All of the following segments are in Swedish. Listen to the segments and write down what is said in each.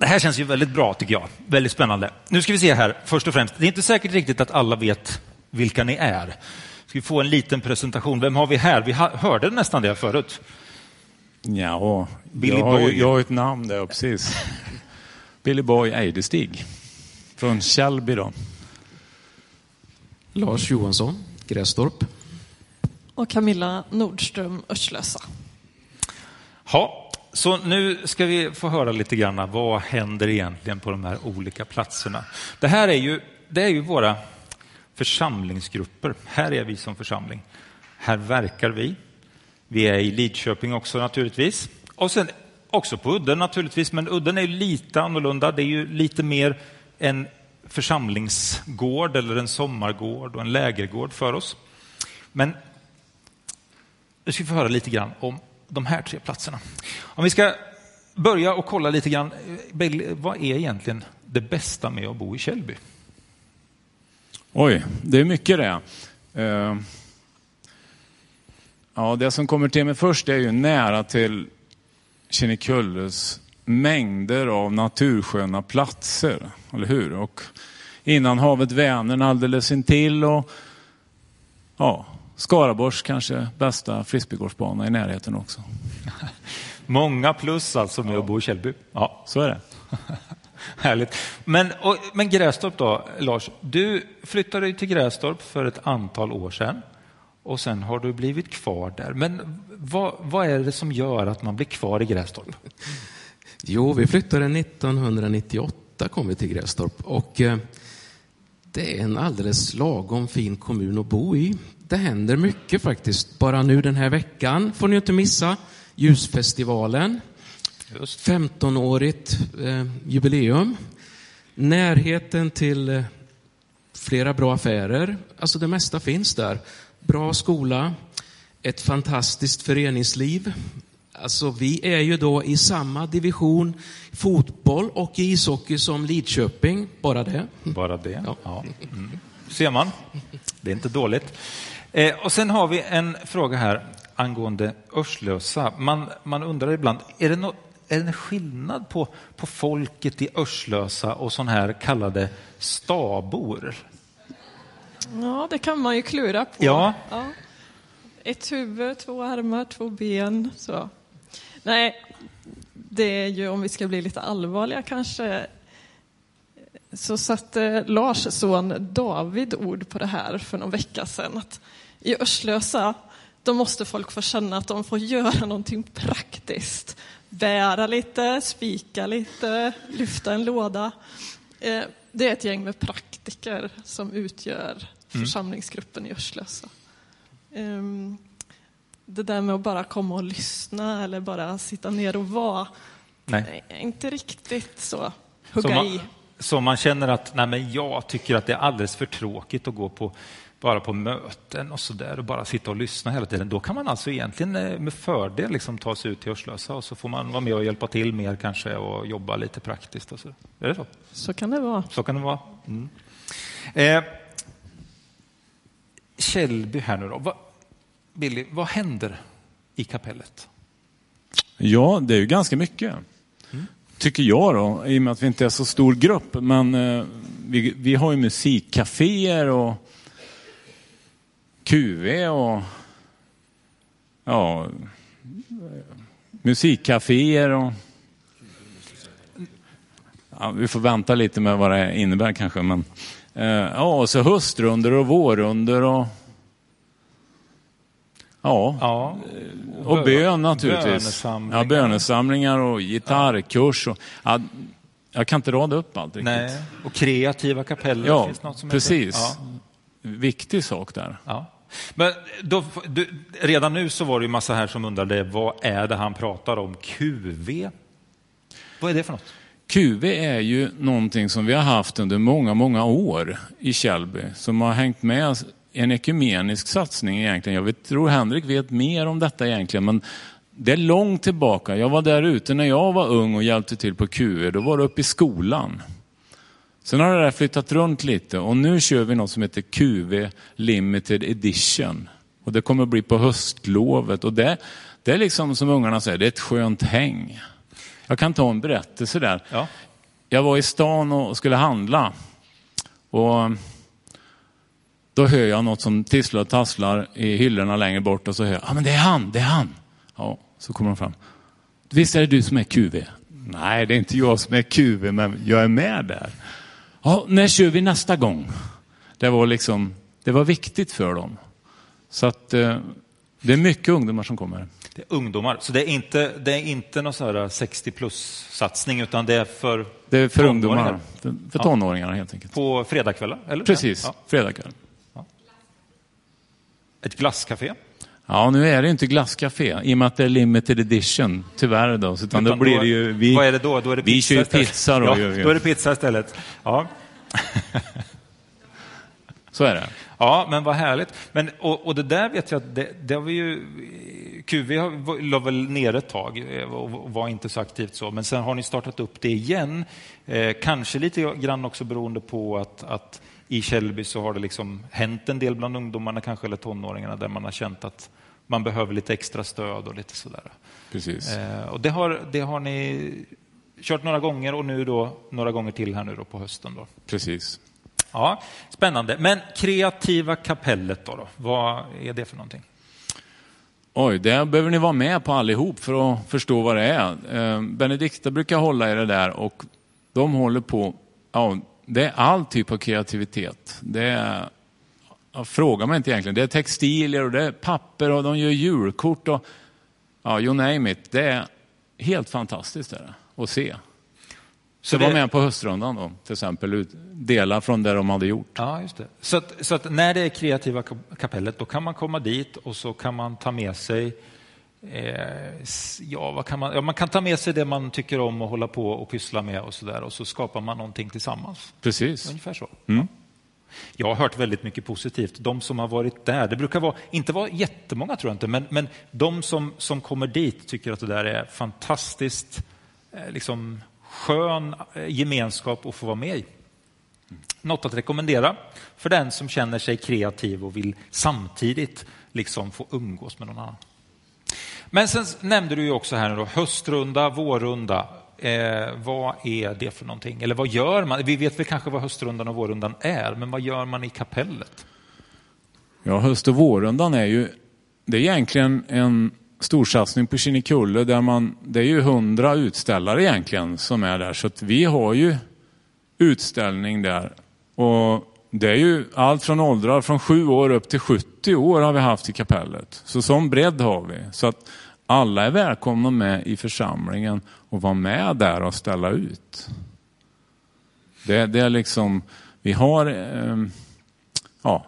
Det här känns ju väldigt bra tycker jag. Väldigt spännande. Nu ska vi se här, först och främst. Det är inte säkert riktigt att alla vet vilka ni är. Ska vi få en liten presentation? Vem har vi här? Vi hörde nästan det förut. Ja, Billy jag, har, jag har ett namn där, precis. Billy Boy Eidestig. Från Källby då. Lars Johansson, Grästorp. Och Camilla Nordström, Örslösa. Ja, så nu ska vi få höra lite grann vad händer egentligen på de här olika platserna. Det här är ju, det är ju våra församlingsgrupper. Här är vi som församling. Här verkar vi. Vi är i Lidköping också naturligtvis. Och sen också på Udden naturligtvis, men Udden är lite annorlunda. Det är ju lite mer en församlingsgård eller en sommargård och en lägergård för oss. Men nu ska vi få höra lite grann om de här tre platserna. Om vi ska börja och kolla lite grann, eh, vad är egentligen det bästa med att bo i Källby? Oj, det är mycket det. Eh, ja, det som kommer till mig först är ju nära till Kinnekulles mängder av natursköna platser, eller hur? Och innan havet Vänern alldeles intill och ja, Skaraborgs kanske bästa frisbeegolfbana i närheten också. Många plus alltså med ja. att bo i Källby. Ja, så är det. Härligt. Men, och, men Grästorp då, Lars? Du flyttade till Grästorp för ett antal år sedan och sen har du blivit kvar där. Men vad, vad är det som gör att man blir kvar i Grästorp? Jo, vi flyttade 1998 kom vi till Grästorp och eh, det är en alldeles lagom fin kommun att bo i. Det händer mycket faktiskt. Bara nu den här veckan får ni inte missa Ljusfestivalen. 15-årigt eh, jubileum. Närheten till eh, flera bra affärer. Alltså det mesta finns där. Bra skola, ett fantastiskt föreningsliv. Alltså vi är ju då i samma division fotboll och ishockey som Lidköping. Bara det. Bara det, ja. ja. Mm. Ser man. Det är inte dåligt. Eh, och sen har vi en fråga här angående Örslösa. Man, man undrar ibland, är det, no, är det en skillnad på, på folket i Örslösa och sån här kallade stabor? Ja, det kan man ju klura på. Ja. ja. Ett huvud, två armar, två ben. Så. Nej, det är ju om vi ska bli lite allvarliga kanske så satte Lars son David ord på det här för någon vecka sedan. Att I Örslösa då måste folk få känna att de får göra någonting praktiskt. Bära lite, spika lite, lyfta en låda. Eh, det är ett gäng med praktiker som utgör mm. församlingsgruppen i Örslösa. Ehm, det där med att bara komma och lyssna eller bara sitta ner och vara, Nej. inte riktigt så hugga så man, i. Så man känner att nej men jag tycker att det är alldeles för tråkigt att gå på bara på möten och så där och bara sitta och lyssna hela tiden. Då kan man alltså egentligen eh, med fördel liksom ta sig ut till Örslösa och så får man vara med och hjälpa till mer kanske och jobba lite praktiskt. Och så. Är det så? Så kan det vara. Så kan det vara. Mm. Eh, Källby här nu då. Va, Billy, vad händer i kapellet? Ja, det är ju ganska mycket. Tycker jag då, i och med att vi inte är så stor grupp. Men eh, vi, vi har ju musikcaféer och QV och ja, musikcaféer och ja, vi får vänta lite med vad det innebär kanske. Men, eh, ja, och så höstrunder och vårrunder och Ja, ja och bön naturligtvis. Bönesamlingar. Ja, bönesamlingar och gitarrkurs. Och, ja, jag kan inte rada upp allt riktigt. Nej, och kreativa kapeller. Ja, precis. Ja. Viktig sak där. Ja. Men då, du, redan nu så var det ju massa här som undrade vad är det han pratar om? QV? Vad är det för något? QV är ju någonting som vi har haft under många, många år i Källby som har hängt med en ekumenisk satsning egentligen. Jag vet, tror Henrik vet mer om detta egentligen, men det är långt tillbaka. Jag var där ute när jag var ung och hjälpte till på QV. Då var det uppe i skolan. Sen har det där flyttat runt lite och nu kör vi något som heter QV Limited Edition. Och det kommer bli på höstlovet och det, det är liksom som ungarna säger, det är ett skönt häng. Jag kan ta en berättelse där. Ja. jag var i stan och skulle handla. Och då hör jag något som tisslar och tasslar i hyllorna längre bort och så hör jag, ja men det är han, det är han. Ja, så kommer de fram. Visst är det du som är QV? Nej, det är inte jag som är QV, men jag är med där. Ja, när kör vi nästa gång? Det var liksom, det var viktigt för dem. Så att eh, det är mycket ungdomar som kommer. Det är ungdomar, så det är inte, det är inte någon sån här 60 plus-satsning, utan det är för Det är för tonåringar. ungdomar, för, tonåringar helt enkelt. På fredagskvällar? Eller? Precis, Ja. fredagkväll. Ett glasscafé? Ja, nu är det inte glasscafé i och med att det är limited edition, tyvärr då. Utan, Utan då blir det ju... Vi, vad är det då? Då är det vi kör ju pizza då. Ja, då är det pizza istället. Ja. Så är det. Ja, men vad härligt. Men, och, och det där vet jag att det, det har vi ju... QV har- la väl ner ett tag eh, och var inte så aktivt så, men sen har ni startat upp det igen. Eh, kanske lite grann också beroende på att, att i Källby så har det liksom hänt en del bland ungdomarna kanske, eller tonåringarna, där man har känt att man behöver lite extra stöd och lite sådär. Precis. Eh, och det har, det har ni kört några gånger och nu då några gånger till här nu då på hösten. Då. Precis. Ja, spännande. Men kreativa kapellet då, då? Vad är det för någonting? Oj, det behöver ni vara med på allihop för att förstå vad det är. Eh, Benedikta brukar hålla i det där och de håller på, ja, det är all typ av kreativitet. Det är, ja, frågar man inte egentligen, det är textilier och det är papper och de gör julkort och ja, you name it. Det är helt fantastiskt är det, att se. Så, det- var med på höstrundan då, till exempel, ut- dela från det de hade gjort. Ja, just det. Så att, så att när det är kreativa kap- kapellet, då kan man komma dit och så kan man ta med sig Ja, vad kan man, ja, man kan ta med sig det man tycker om och hålla på och pyssla med och så där och så skapar man någonting tillsammans. Precis. Ungefär så. Mm. Jag har hört väldigt mycket positivt. De som har varit där, det brukar vara, inte vara jättemånga tror jag inte, men, men de som, som kommer dit tycker att det där är fantastiskt eh, liksom, skön eh, gemenskap att få vara med i. Något att rekommendera för den som känner sig kreativ och vill samtidigt liksom få umgås med någon annan. Men sen nämnde du ju också här nu då, höstrunda, vårrunda. Eh, vad är det för någonting? Eller vad gör man? Vi vet väl kanske vad höstrundan och vårrundan är, men vad gör man i kapellet? Ja, höst och vårrundan är ju, det är egentligen en storsatsning på Kinnekulle där man, det är ju hundra utställare egentligen som är där. Så att vi har ju utställning där. Och det är ju allt från åldrar från sju år upp till 70 år har vi haft i kapellet. Så sån bredd har vi. Så att alla är välkomna med i församlingen och vara med där och ställa ut. Det, det är liksom, vi har eh, ja,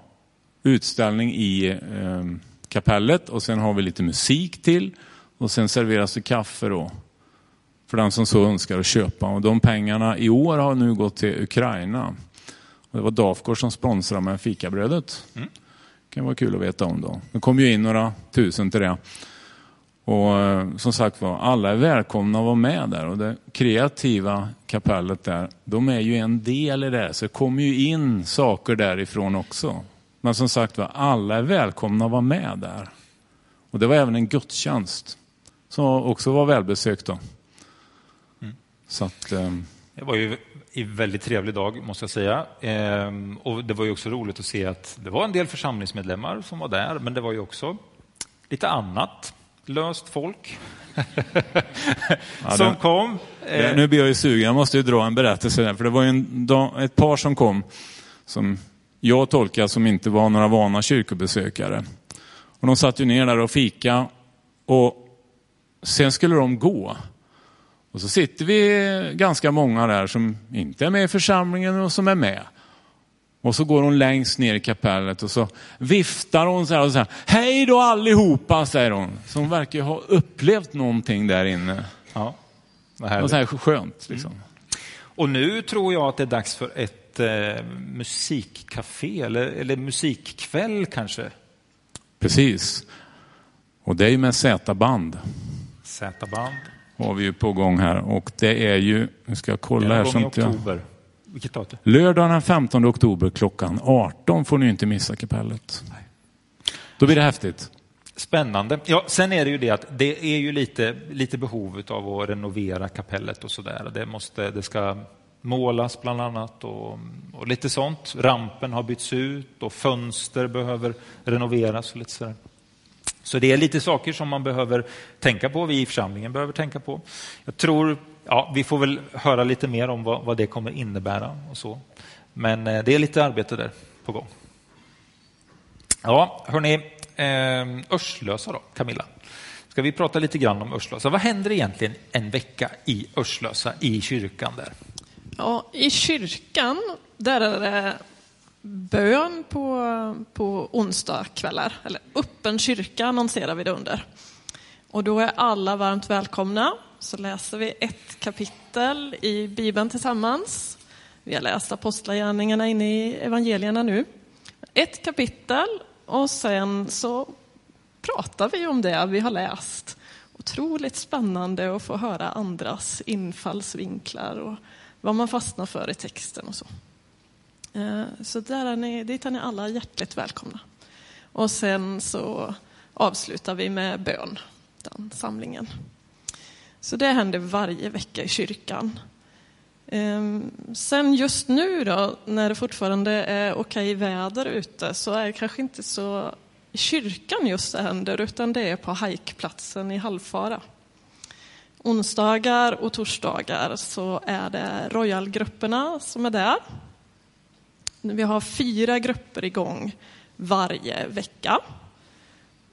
utställning i eh, kapellet och sen har vi lite musik till och sen serveras det kaffe då för den som så önskar att köpa. Och de pengarna i år har nu gått till Ukraina. Och det var Dafgård som sponsrade med fikabrödet. Mm. kan vara kul att veta om då. Det kom ju in några tusen till det. Och eh, som sagt var, alla är välkomna att vara med där. Och det kreativa kapellet där, de är ju en del i det. Så det kommer ju in saker därifrån också. Men som sagt var, alla är välkomna att vara med där. Och det var även en gudstjänst som också var välbesökt då. Så att, eh, Det var ju en väldigt trevlig dag, måste jag säga. Ehm, och det var ju också roligt att se att det var en del församlingsmedlemmar som var där, men det var ju också lite annat. Löst folk som det- kom. det, Eh, nu blir jag ju sugen, jag måste ju dra en berättelse där. För det var ju en, ett par som kom som jag tolkar som inte var några vana kyrkobesökare. Och de satt ju ner där och fika och sen skulle de gå. Och så sitter vi ganska många där som inte är med i församlingen och som är med. Och så går hon längst ner i kapellet och så viftar hon så här och så här. Hej då allihopa, säger hon. Så hon verkar ju ha upplevt någonting där inne. ja, vad Och härligt. så här skönt liksom. Och nu tror jag att det är dags för ett eh, musikcafé, eller, eller musikkväll kanske. Precis. Och det är ju med Z-band. Z-band. Har vi ju på gång här. Och det är ju, nu ska jag kolla är här. jag... oktober. Datum? Lördagen den 15 oktober klockan 18 får ni inte missa kapellet. Då blir det häftigt. Spännande. Ja, sen är det ju det att det är ju lite, lite behov av att renovera kapellet och sådär. Det, måste, det ska målas bland annat och, och lite sånt. Rampen har bytts ut och fönster behöver renoveras och lite sådär. Så det är lite saker som man behöver tänka på, vi i församlingen behöver tänka på. Jag tror, ja, vi får väl höra lite mer om vad, vad det kommer innebära och så. Men eh, det är lite arbete där på gång. Ja, hörni, eh, Örslösa då, Camilla. Ska vi prata lite grann om Örslösa? Vad händer egentligen en vecka i Örslösa, i kyrkan där? Ja, I kyrkan, där är det bön på, på onsdagskvällar. Eller öppen kyrka annonserar vi det under. Och då är alla varmt välkomna. Så läser vi ett kapitel i Bibeln tillsammans. Vi har läst Apostlagärningarna inne i evangelierna nu. Ett kapitel och sen så pratar vi om det vi har läst. Otroligt spännande att få höra andras infallsvinklar och vad man fastnar för i texten och så. Eh, så där är ni, dit är ni alla hjärtligt välkomna. Och sen så avslutar vi med bön, den samlingen. Så det händer varje vecka i kyrkan. Ehm, sen just nu då, när det fortfarande är okej väder ute, så är det kanske inte så i kyrkan just det händer, utan det är på hajkplatsen i Halvfara. Onsdagar och torsdagar så är det Royalgrupperna som är där. Vi har fyra grupper igång varje vecka.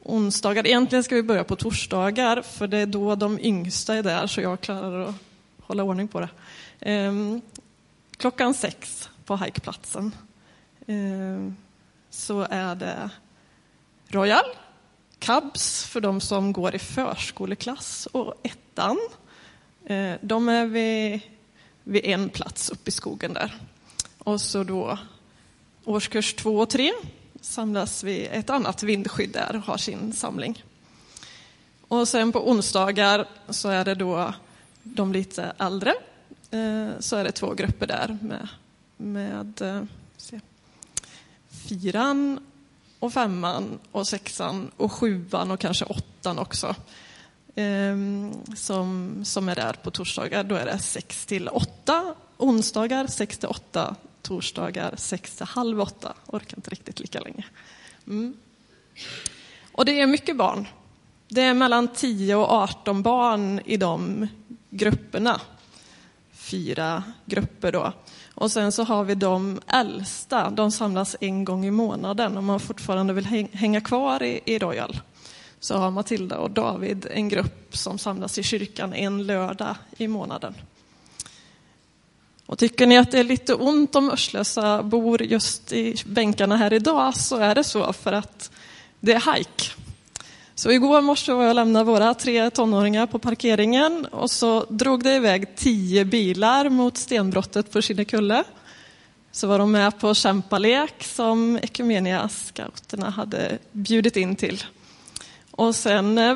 Onsdagar, egentligen ska vi börja på torsdagar, för det är då de yngsta är där, så jag klarar att hålla ordning på det. Ehm, klockan sex på hajkplatsen ehm, så är det Royal, Cubs för de som går i förskoleklass och ettan. Ehm, de är vid, vid en plats uppe i skogen där. Och så då årskurs två och tre samlas vid ett annat vindskydd där och har sin samling. Och sen på onsdagar så är det då de lite äldre eh, så är det två grupper där med, med eh, se, fyran och femman och sexan och sjuan och kanske åttan också. Ehm, som, som är där på torsdagar. Då är det sex till åtta. Onsdagar sex till åtta. Torsdagar sex till halv åtta. Orkar inte riktigt lika länge. Mm. Och det är mycket barn. Det är mellan 10 och 18 barn i de grupperna fyra grupper då. Och sen så har vi de äldsta, de samlas en gång i månaden om man fortfarande vill hänga kvar i, i Royal. Så har Matilda och David en grupp som samlas i kyrkan en lördag i månaden. Och tycker ni att det är lite ont om Örslösa bor just i bänkarna här idag så är det så för att det är hike. Så igår morse var jag och lämnade våra tre tonåringar på parkeringen och så drog det iväg tio bilar mot stenbrottet på Kinnekulle. Så var de med på kämpalek som Ekumenia-scouterna hade bjudit in till. Och sen eh,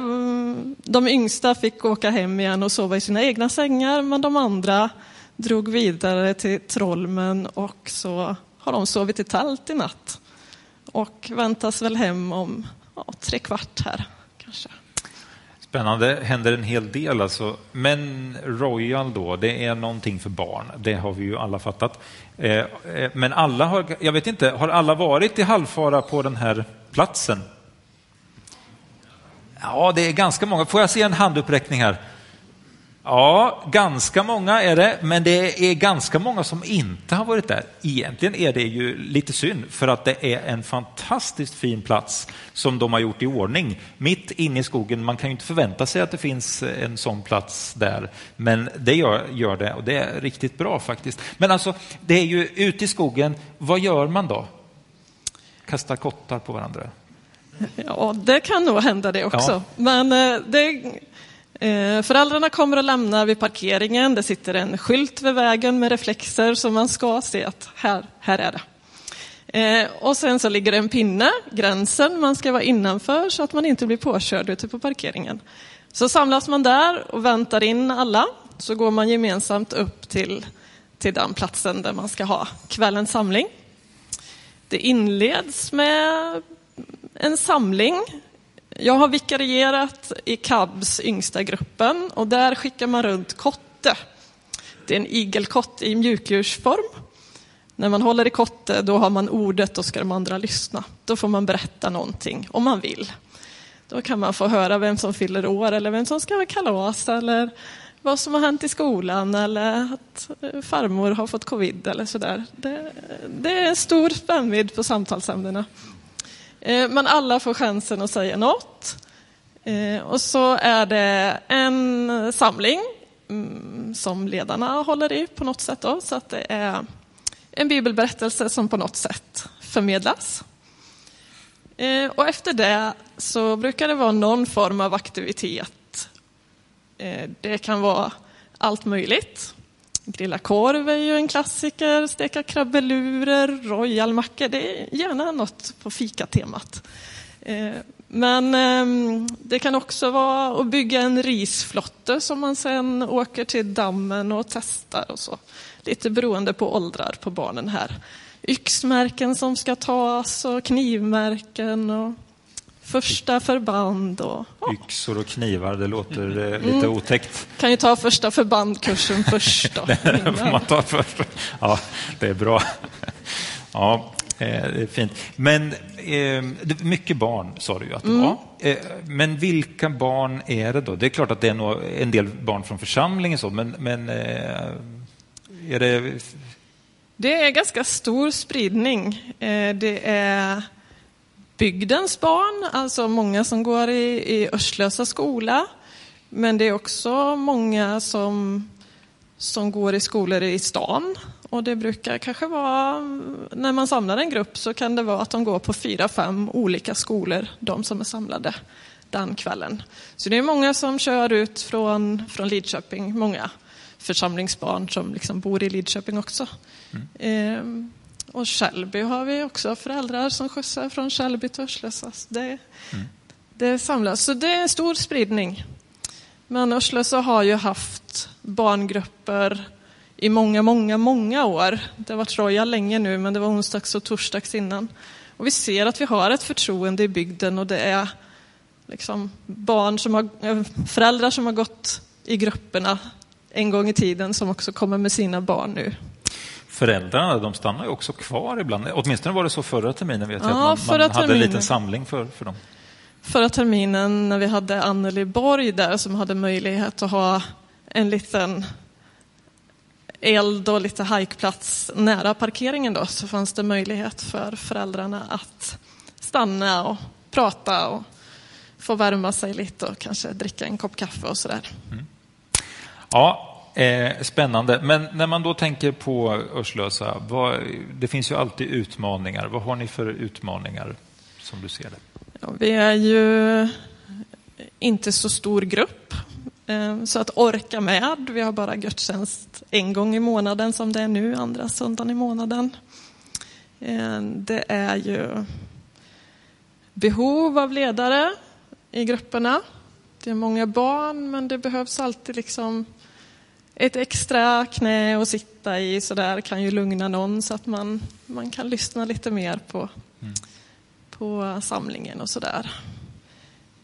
de yngsta fick åka hem igen och sova i sina egna sängar men de andra drog vidare till Trollmen och så har de sovit i tält i natt. Och väntas väl hem om ja, tre kvart här kanske. Spännande, händer en hel del alltså. Men Royal då, det är någonting för barn. Det har vi ju alla fattat. Eh, eh, men alla har, jag vet inte, har alla varit i halvfara på den här platsen? Ja, det är ganska många. Får jag se en handuppräckning här? Ja, ganska många är det, men det är ganska många som inte har varit där. Egentligen är det ju lite synd, för att det är en fantastiskt fin plats som de har gjort i ordning, mitt inne i skogen. Man kan ju inte förvänta sig att det finns en sån plats där, men det gör, gör det och det är riktigt bra faktiskt. Men alltså, det är ju ute i skogen, vad gör man då? Kastar kottar på varandra? Ja, det kan nog hända det också. Ja. Men eh, det Eh, föräldrarna kommer och lämnar vid parkeringen. Det sitter en skylt vid vägen med reflexer så man ska se att här, här är det. Eh, och sen så ligger det en pinne, gränsen, man ska vara innanför så att man inte blir påkörd ute på parkeringen. Så samlas man där och väntar in alla, så går man gemensamt upp till, till den platsen där man ska ha kvällens samling. Det inleds med en samling jag har vikarierat i KABs yngsta gruppen och där skickar man runt kotte. Det är en igelkott i mjukdjursform. När man håller i kotte, då har man ordet och ska de andra lyssna. Då får man berätta någonting, om man vill. Då kan man få höra vem som fyller år eller vem som ska ha kalas eller vad som har hänt i skolan eller att eh, farmor har fått covid eller sådär. Det, det är stor spännvidd på samtalsämnena. Eh, men alla får chansen att säga något. Eh, och så är det en samling mm, som ledarna håller i på något sätt. Då, så att det är en bibelberättelse som på något sätt förmedlas. Eh, och efter det så brukar det vara någon form av aktivitet. Det kan vara allt möjligt. Grilla korv är ju en klassiker, steka krabbelurer, royalmackor. Det är gärna något på fikatemat. Eh, men ehm, det kan också vara att bygga en risflotte som man sen åker till dammen och testar och så. Lite beroende på åldrar på barnen här. Yxmärken som ska tas och knivmärken och första förband. Och, ja. Yxor och knivar, det låter eh, lite mm. otäckt. Kan ju ta första förbandkursen först. Då, det man ta först. Ja, det är bra. Ja, eh, det är fint. Men eh, mycket barn sa du ju att det mm. var. Eh, men vilka barn är det då? Det är klart att det är en del barn från församlingen, så, men, men eh, är det... Det är ganska stor spridning. Det är bygdens barn, alltså många som går i, i Örslösa skola. Men det är också många som, som går i skolor i stan. Och det brukar kanske vara, när man samlar en grupp så kan det vara att de går på fyra, fem olika skolor, de som är samlade den kvällen. Så det är många som kör ut från, från Lidköping, många församlingsbarn som liksom bor i Lidköping också. Mm. Ehm, och Källby har vi också föräldrar som skjutsar från Källby till Örslösa. Det, mm. det samlas, så det är en stor spridning. Men Örslösa har ju haft barngrupper i många, många, många år. Det har varit Royal länge nu, men det var onsdags och torsdags innan. Och vi ser att vi har ett förtroende i bygden och det är liksom barn som har, föräldrar som har gått i grupperna en gång i tiden som också kommer med sina barn nu. Föräldrarna de stannar ju också kvar ibland. Åtminstone var det så förra terminen. Vet jag, ja, att man, man hade en liten samling för, för dem. Förra terminen när vi hade Anneli Borg där som hade möjlighet att ha en liten eld och lite hajkplats nära parkeringen då, så fanns det möjlighet för föräldrarna att stanna och prata och få värma sig lite och kanske dricka en kopp kaffe och sådär. Mm. Ja, eh, spännande. Men när man då tänker på Örslösa, vad, det finns ju alltid utmaningar. Vad har ni för utmaningar som du ser det? Ja, vi är ju inte så stor grupp, eh, så att orka med. Vi har bara gudstjänst en gång i månaden som det är nu, andra söndagen i månaden. Eh, det är ju behov av ledare i grupperna. Det är många barn, men det behövs alltid liksom ett extra knä att sitta i så där kan ju lugna någon så att man, man kan lyssna lite mer på, mm. på samlingen och sådär.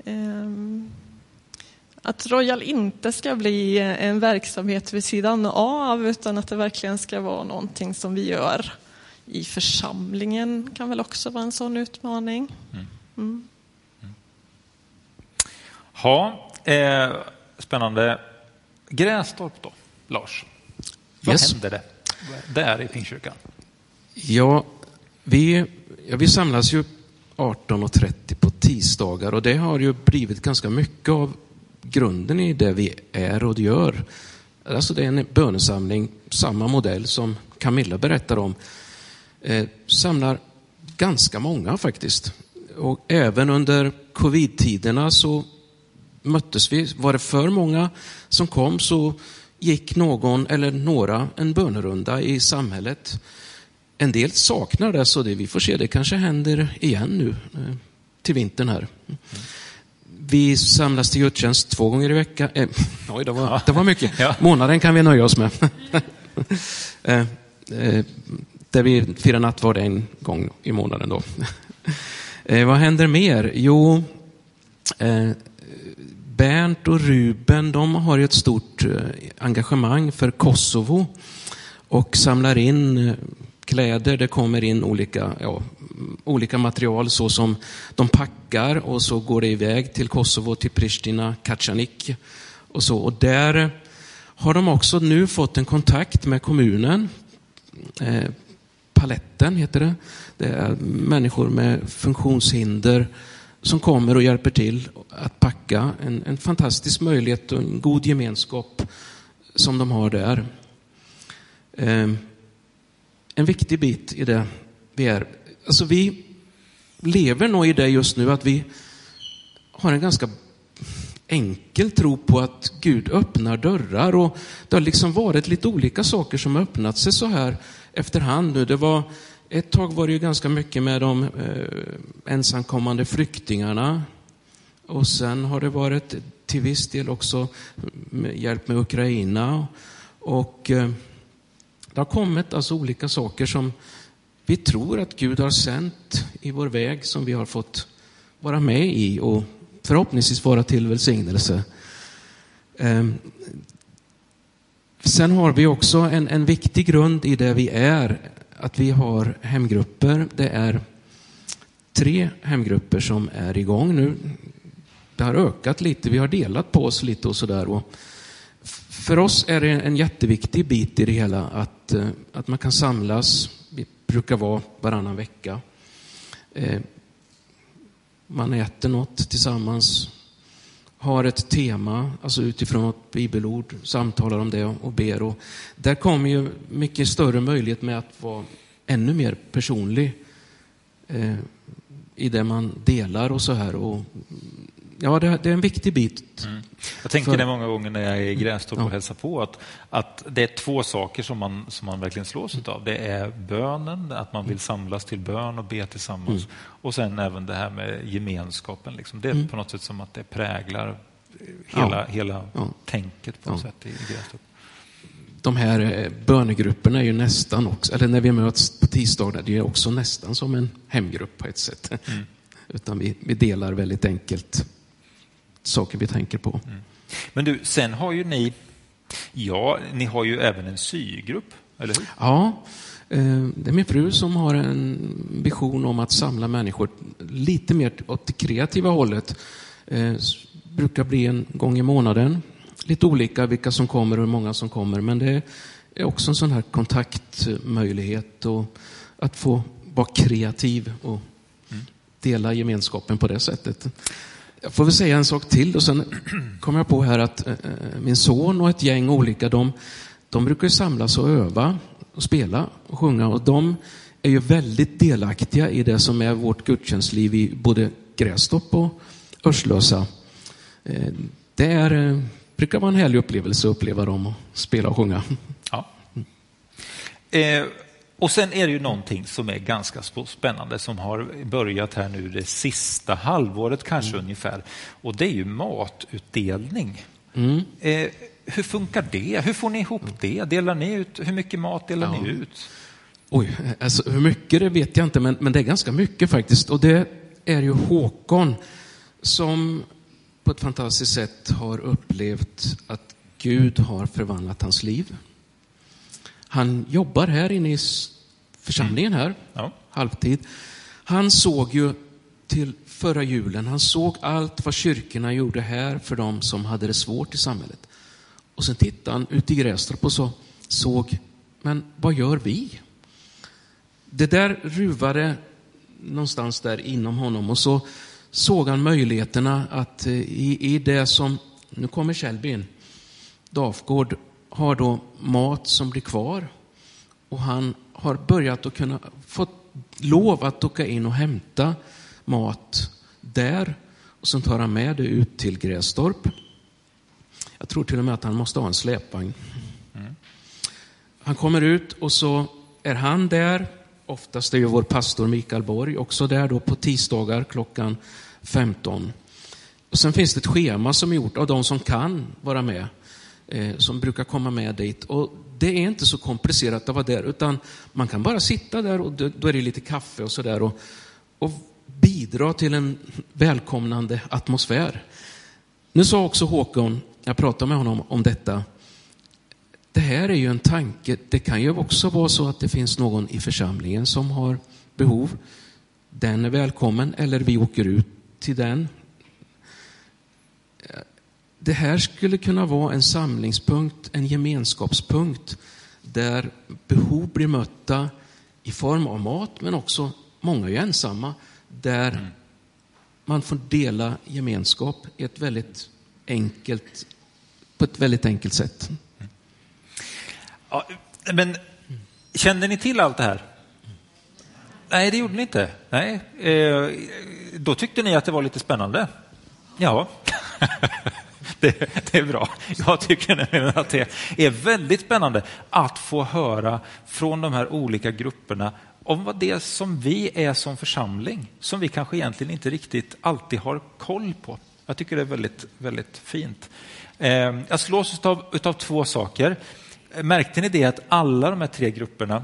Um, att Royal inte ska bli en verksamhet vid sidan av utan att det verkligen ska vara någonting som vi gör i församlingen kan väl också vara en sån utmaning. Mm. Mm. Ja, eh, spännande. Grästorp då? Lars? Vad yes. händer det där i Pingstkyrkan? Ja, vi, ja, vi samlas ju 18.30 på tisdagar och det har ju blivit ganska mycket av grunden i det vi är och gör. Alltså det är en bönesamling, samma modell som Camilla berättar om. Eh, samlar ganska många faktiskt. Och även under covid-tiderna så möttes vi. Var det för många som kom så gick någon eller några en bönerunda i samhället. En del saknar det, så det, vi får se, det kanske händer igen nu eh, till vintern här. Vi samlas till gudstjänst två gånger i veckan. Eh, oj, det var, det var mycket. Ja. Månaden kan vi nöja oss med. eh, eh, där vi firar nattvard en gång i månaden. Då. eh, vad händer mer? Jo, eh, Bernt och Ruben, de har ju ett stort eh, engagemang för Kosovo och samlar in eh, kläder. Det kommer in olika, ja, olika material så som de packar och så går det iväg till Kosovo, till Pristina, Kacanik och så. Och där har de också nu fått en kontakt med kommunen. Eh, Paletten heter det. Det är människor med funktionshinder som kommer och hjälper till att packa. En, en fantastisk möjlighet och en god gemenskap som de har där. Eh, en viktig bit i det vi är. Alltså vi lever nog i det just nu att vi har en ganska enkel tro på att Gud öppnar dörrar och det har liksom varit lite olika saker som har öppnat sig så här efterhand nu. Det var, ett tag var det ju ganska mycket med de eh, ensamkommande flyktingarna. Och sen har det varit till viss del också med hjälp med Ukraina. Och eh, det har kommit alltså olika saker som vi tror att Gud har sänt i vår väg som vi har fått vara med i och förhoppningsvis vara till välsignelse. Eh, sen har vi också en, en viktig grund i det vi är, att vi har hemgrupper. Det är tre hemgrupper som är igång nu. Det har ökat lite, vi har delat på oss lite och sådär. För oss är det en jätteviktig bit i det hela att, eh, att man kan samlas. Vi brukar vara varannan vecka. Eh, man äter något tillsammans, har ett tema, alltså utifrån ett bibelord, samtalar om det och ber. Och där kommer ju mycket större möjlighet med att vara ännu mer personlig eh, i det man delar och så här. Och ja, det, det, är en viktig bit. Mm. Jag tänker för... det många gånger när jag är i Grästorp och ja. hälsar på, att, att det är två saker som man, som man verkligen slås mm. av. Det är bönen, att man vill mm. samlas till bön och be tillsammans. Mm. Och sen även det här med gemenskapen. Liksom. Det är mm. på något sätt som att det präglar hela, ja. hela ja. tänket på något sätt i, i Grästorp de här eh, bönegrupperna är ju nästan också, eller när vi möts på tisdagar, det är också nästan som en hemgrupp på ett sätt. Mm. Utan vi, vi delar väldigt enkelt saker vi tänker på. Mm. Men du, sen har ju ni, ja, ni har ju även en sygrupp, eller hur? Ja, eh, det är min fru som har en vision om att samla människor lite mer åt det kreativa hållet. Det eh, brukar bli en gång i månaden. Lite olika vilka som kommer och hur många som kommer, men det är också en sån här kontaktmöjlighet och att få vara kreativ och mm. dela gemenskapen på det sättet. Jag får väl säga en sak till och sen kom jag på här att eh, eh, min son och ett gäng olika, de, de brukar samlas och öva och spela och sjunga och de är ju väldigt delaktiga i det som är vårt gudstjänstliv i både Grästorp och Örslösa. Eh, det är, brukar vara en härlig upplevelse att uppleva dem och spela och sjunga. Ja. Eh. Och sen är det ju någonting som är ganska spännande som har börjat här nu det sista halvåret kanske mm. ungefär. Och det är ju matutdelning. Mm. Eh, hur funkar det? Hur får ni ihop det? Delar ni ut? Hur mycket mat delar ja. ni ut? Oj, alltså hur mycket det vet jag inte, men, men det är ganska mycket faktiskt. Och det är ju Håkon som på ett fantastiskt sätt har upplevt att Gud har förvandlat hans liv. Han jobbar här inne i församlingen här, ja. halvtid. Han såg ju till förra julen, han såg allt vad kyrkorna gjorde här för dem som hade det svårt i samhället. Och sen tittade han ut i Grästorp och så såg, men vad gör vi? Det där ruvade någonstans där inom honom och så såg han möjligheterna att eh, i, i det som, nu kommer Kjellby in, Dafgård har då mat som blir kvar och han har börjat att kunna få lov att åka in och hämta mat där och sen tar han med det ut till Grästorp. Jag tror till och med att han måste ha en släpvagn. Mm. Han kommer ut och så är han där. Oftast är ju vår pastor Mikael Borg också där då på tisdagar klockan 15. Och sen finns det ett schema som är gjort av de som kan vara med eh, som brukar komma med dit. Och det är inte så komplicerat att vara där, utan man kan bara sitta där och då är det lite kaffe och sådär och, och bidra till en välkomnande atmosfär. Nu sa också Håkon, jag pratade med honom om detta, det här är ju en tanke, det kan ju också vara så att det finns någon i församlingen som har behov. Den är välkommen eller vi åker ut till den. Det här skulle kunna vara en samlingspunkt, en gemenskapspunkt där behov blir mötta i form av mat, men också, många är ensamma, där mm. man får dela gemenskap i ett väldigt enkelt, på ett väldigt enkelt sätt. Ja, men kände ni till allt det här? Nej, det gjorde ni inte. Nej. Eh, då tyckte ni att det var lite spännande. Ja, det, det, är bra. Jag tycker nämligen att det är väldigt spännande att få höra från de här olika grupperna om vad det är som vi är som församling, som vi kanske egentligen inte riktigt alltid har koll på. Jag tycker det är väldigt, väldigt fint. Ehm, jag slås av, utav två saker. Märkte ni det att alla de här tre grupperna,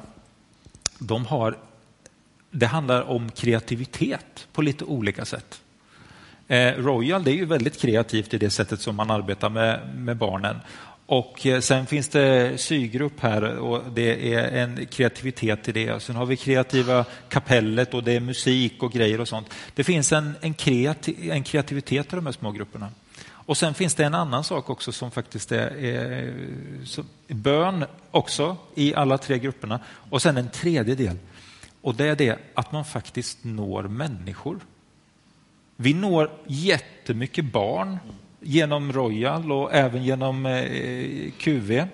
de har, det handlar om kreativitet på lite olika sätt. Eh, Royal det är ju väldigt kreativt i det sättet som man arbetar med, med barnen. Och eh, sen finns det sygrupp här och det är en kreativitet i det. Sen har vi kreativa kapellet och det är musik och grejer och sånt. Det finns en, en, kreativ, en kreativitet i de här små grupperna. Och sen finns det en annan sak också som faktiskt är, är bön också i alla tre grupperna. Och sen en tredje del. Och det är det att man faktiskt når människor. Vi når jättemycket barn genom Royal och även genom eh, QV.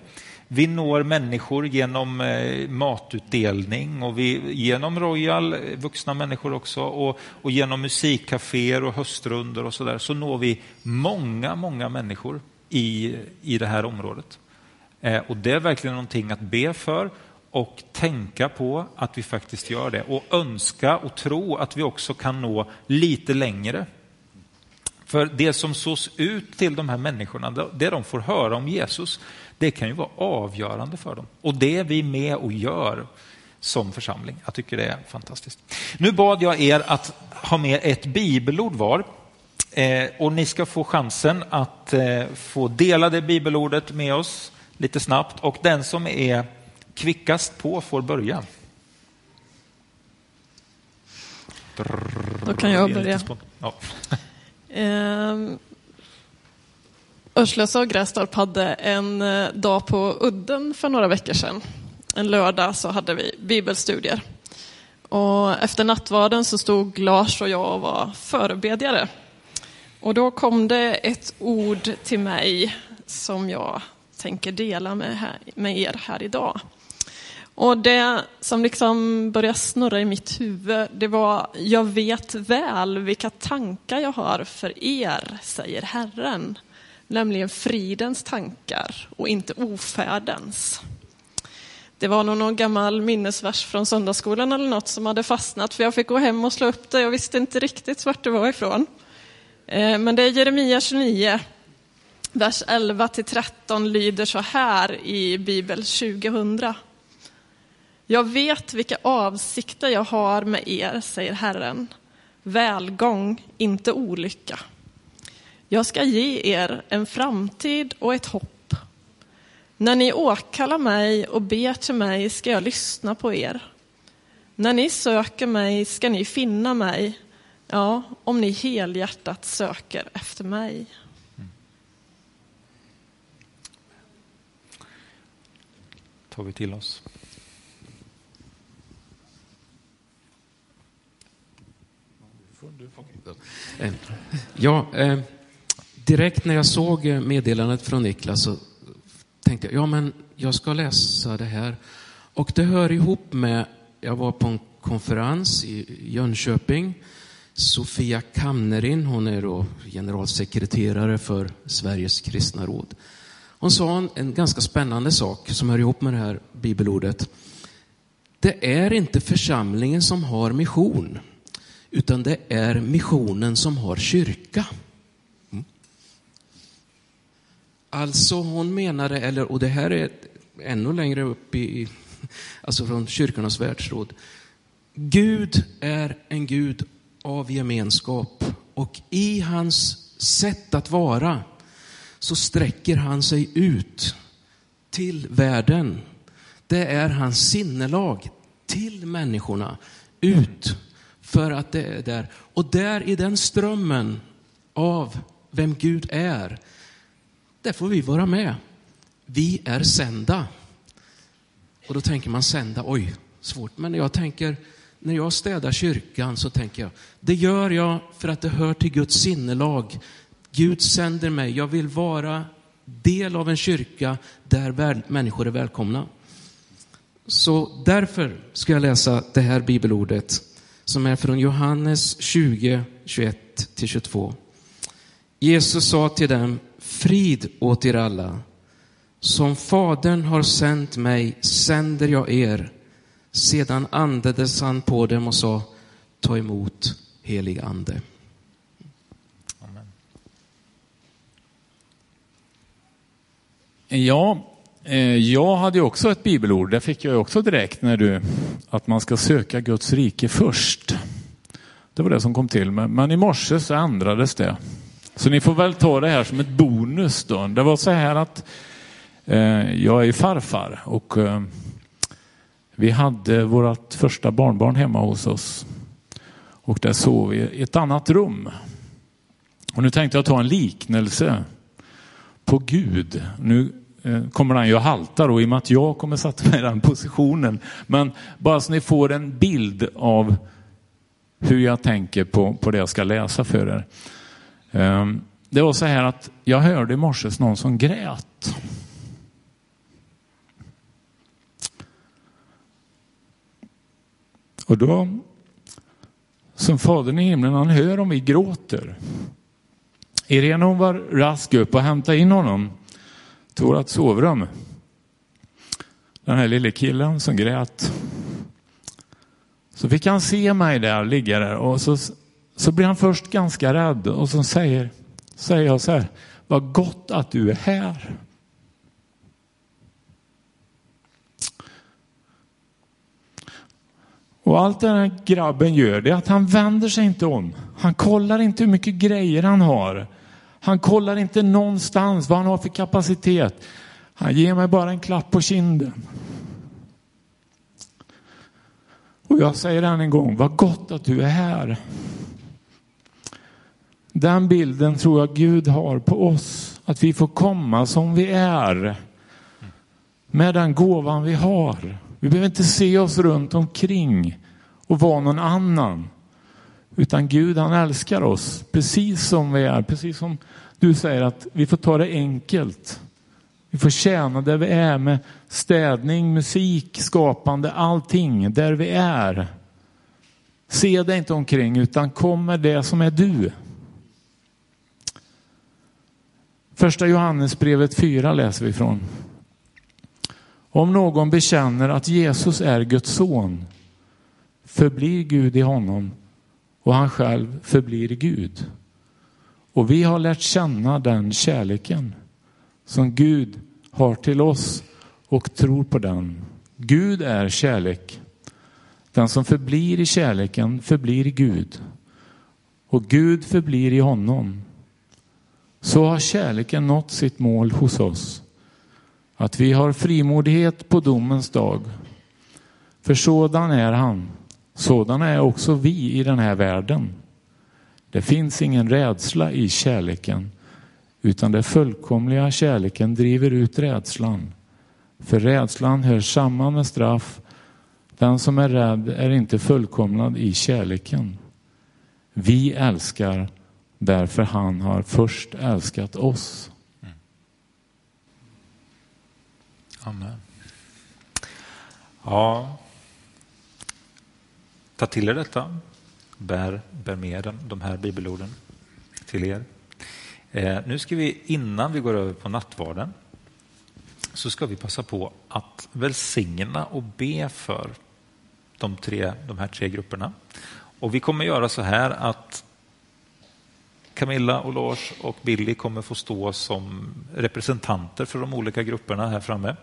Vi når människor genom eh, matutdelning och vi, genom Royal, eh, vuxna människor också, och, och genom musikcaféer och höstrunder och så där, så når vi många, många människor i, i det här området. Eh, och det är verkligen någonting att be för och tänka på att vi faktiskt gör det och önska och tro att vi också kan nå lite längre. För det som sås ut till de här människorna, det de får höra om Jesus, det kan ju vara avgörande för dem. Och det är vi med och gör som församling. Jag tycker det är fantastiskt. Nu bad jag er att ha med ett bibelord var. Eh, och ni ska få chansen att eh, få dela det bibelordet med oss lite snabbt. Och den som är kvickast på får börja. Då kan jag börja. Ja. Ehm, Örslösa och Grästorp hade en eh, dag på udden för några veckor sedan. En lördag så hade vi bibelstudier. Och efter nattvarden så stod Lars och jag och var förebedjare. Och då kom det ett ord till mig som jag tänker dela med, här, med er här idag. Och det som liksom började snurra i mitt huvud, det var, jag vet väl vilka tankar jag har för er, säger Herren nämligen fridens tankar och inte ofärdens. Det var nog någon gammal minnesvers från söndagsskolan eller något som hade fastnat, för jag fick gå hem och slå upp det. Jag visste inte riktigt vart det var ifrån. Eh, men det är Jeremia 29, vers 11 till 13 lyder så här i Bibel 2000. Jag vet vilka avsikter jag har med er, säger Herren. Välgång, inte olycka jag ska ge er en framtid och ett hopp. När ni åkallar mig och ber till mig ska jag lyssna på er. När ni söker mig ska ni finna mig, ja, om ni helhjärtat söker efter mig. tar vi till oss. Eh, ja, eh, direkt när jag såg eh, meddelandet från Niklas så tänkte jag, ja men jag ska läsa det här. Och det hör ihop med, jag var på en konferens i Jönköping. Sofia Kamnerin, hon är då generalsekreterare för Sveriges kristna råd. Hon sa en, en ganska spännande sak som hör ihop med det här bibelordet. Det är inte församlingen som har mission, utan det är missionen som har kyrka. Mm. Alltså hon menade, eller, och det här är ännu längre upp i, alltså från kyrkornas världsråd. Gud är en Gud av gemenskap och i hans sätt att vara så sträcker han sig ut till världen. Det är hans sinnelag till människorna, ut för att det är där. Och där i den strömmen av vem Gud är, där får vi vara med. Vi är sända. Och då tänker man sända, oj, svårt. Men jag tänker, när jag städar kyrkan så tänker jag, det gör jag för att det hör till Guds sinnelag. Gud sänder mig, jag vill vara del av en kyrka där människor är välkomna. Så därför ska jag läsa det här bibelordet som är från Johannes 20, 21-22. Jesus sa till dem, frid åt er alla. Som Fadern har sänt mig sänder jag er. Sedan andades han på dem och sa, ta emot helig ande. Amen. Ja, Eh, jag hade också ett bibelord, det fick jag också direkt när du, att man ska söka Guds rike först. Det var det som kom till mig, men i morse så ändrades det. Så ni får väl ta det här som ett bonus då. Det var så här att eh, jag är farfar och eh, vi hade vårt första barnbarn hemma hos oss. Och där sov vi i ett annat rum. Och nu tänkte jag ta en liknelse på Gud. Nu Eh, kommer han ju att halta då i och med att jag kommer sätta mig i den positionen. Men bara så ni får en bild av hur jag tänker på, på det jag ska läsa för er. Ehm, det var så här att jag hörde i morse någon som grät. Och då, som Fadern i himlen, han hör om vi gråter. Irene hon var rask upp och hämtade in honom till vårt sovrum. Den här lille killen som grät. Så fick han se mig där, ligga där och så, så blir han först ganska rädd och så säger, säger jag så här, vad gott att du är här. Och allt den här grabben gör det är att han vänder sig inte om. Han kollar inte hur mycket grejer han har. Han kollar inte någonstans vad han har för kapacitet. Han ger mig bara en klapp på kinden. Och jag säger än en gång, vad gott att du är här. Den bilden tror jag Gud har på oss, att vi får komma som vi är. Med den gåvan vi har. Vi behöver inte se oss runt omkring och vara någon annan. Utan Gud han älskar oss precis som vi är. Precis som du säger att vi får ta det enkelt. Vi får tjäna där vi är med städning, musik, skapande, allting där vi är. Se dig inte omkring utan kom med det som är du. Första Johannesbrevet 4 läser vi från. Om någon bekänner att Jesus är Guds son förblir Gud i honom och han själv förblir Gud. Och vi har lärt känna den kärleken som Gud har till oss och tror på den. Gud är kärlek. Den som förblir i kärleken förblir i Gud och Gud förblir i honom. Så har kärleken nått sitt mål hos oss. Att vi har frimodighet på domens dag. För sådan är han. Sådana är också vi i den här världen. Det finns ingen rädsla i kärleken utan den fullkomliga kärleken driver ut rädslan. För rädslan hör samman med straff. Den som är rädd är inte fullkomnad i kärleken. Vi älskar därför han har först älskat oss. Mm. Amen. Ja, ta till er detta. Bär, bär med de här bibelorden till er. Eh, nu ska vi, innan vi går över på nattvarden, så ska vi passa på att välsigna och be för de, tre, de här tre grupperna. Och vi kommer göra så här att Camilla och Lars och Billy kommer få stå som representanter för de olika grupperna här framme.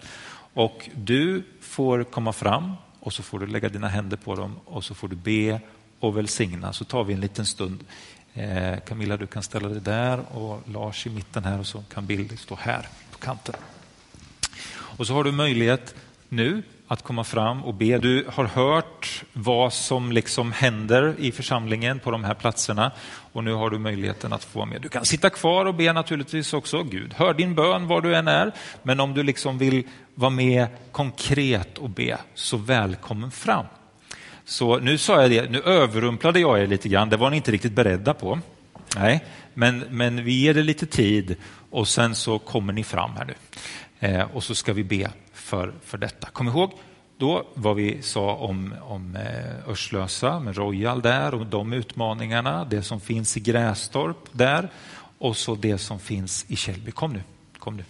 Och du får komma fram och så får du lägga dina händer på dem och så får du be och välsigna. Så tar vi en liten stund Eh, Camilla, du kan ställa dig där och Lars i mitten här och så kan Billy stå här på kanten. Och så har du möjlighet nu att komma fram och be. Du har hört vad som liksom händer i församlingen på de här platserna och nu har du möjligheten att få med. Du kan sitta kvar och be naturligtvis också. Gud hör din bön var du än är, men om du liksom vill vara med konkret och be, så välkommen fram. Så nu sa jag det, nu överrumplade jag er lite grann, det var ni inte riktigt beredda på. Nej, men, men vi ger det lite tid och sen så kommer ni fram här nu. Eh, och så ska vi be för, för detta. Kom ihåg då vad vi sa om, om eh, Örslösa med Royal där och de utmaningarna, det som finns i Grästorp där och så det som finns i Källby. Kom nu, kom nu.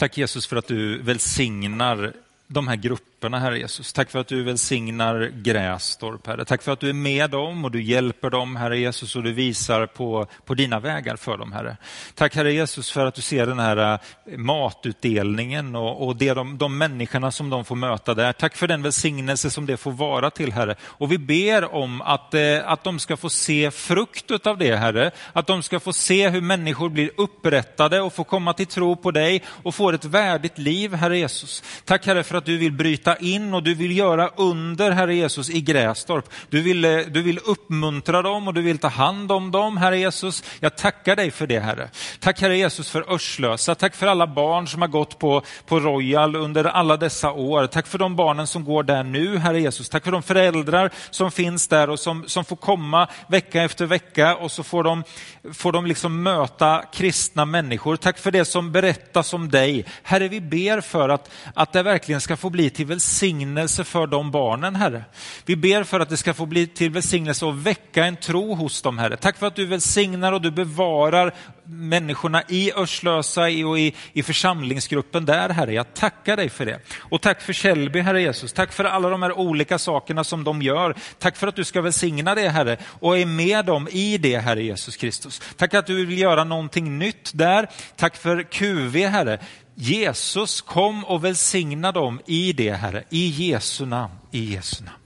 Tack Jesus för att du välsignar de här grupperna, Herre Jesus. Tack för att du välsignar Grästorp, Herre. Tack för att du är med dem och du hjälper dem, Herre Jesus, och du visar på, på dina vägar för dem, Herre. Tack, Herre Jesus, för att du ser den här eh, matutdelningen och, och det, de, de människorna som de får möta där. Tack för den välsignelse som det får vara till, Herre. Och vi ber om att, eh, att de ska få se frukt av det, Herre. Att de ska få se hur människor blir upprättade och får komma till tro på dig och får ett värdigt liv, Herre Jesus. Tack, Herre, för att du vill bryta in och du vill göra under, Herre Jesus, i Grästorp. Du vill, eh, du vill uppmuntra dem och du vill ta hand om dem, Herre Jesus. Jag tackar dig för det, Herre. Tack, Herre Jesus, för Örslösa. Tack för alla barn som har gått på, på Royal under alla dessa år. Tack för de barnen som går där nu, Herre Jesus. Tack för de föräldrar som finns där och som, som får komma vecka efter vecka och så får de, får de liksom möta kristna människor. Tack för det som berättas om dig. Herre, vi ber för att, att det verkligen ska få bli till välsignelse för de barnen, Herre. Vi ber för att det ska få bli till välsignelse och väcka en tro hos dem, Herre. Tack för att du välsignar och du bevarar människorna i Örslösa och i, i församlingsgruppen där, Herre. Jag tackar dig för det. Och tack för Källby, Herre Jesus. Tack för alla de här olika sakerna som de gör. Tack för att du ska välsigna det, Herre, och är med dem i det, Herre Jesus Kristus. Tack att du vill göra någonting nytt där. Tack för QV, Herre. Jesus kom och välsigna dem i det, Herre. I Jesu namn. I Jesu namn.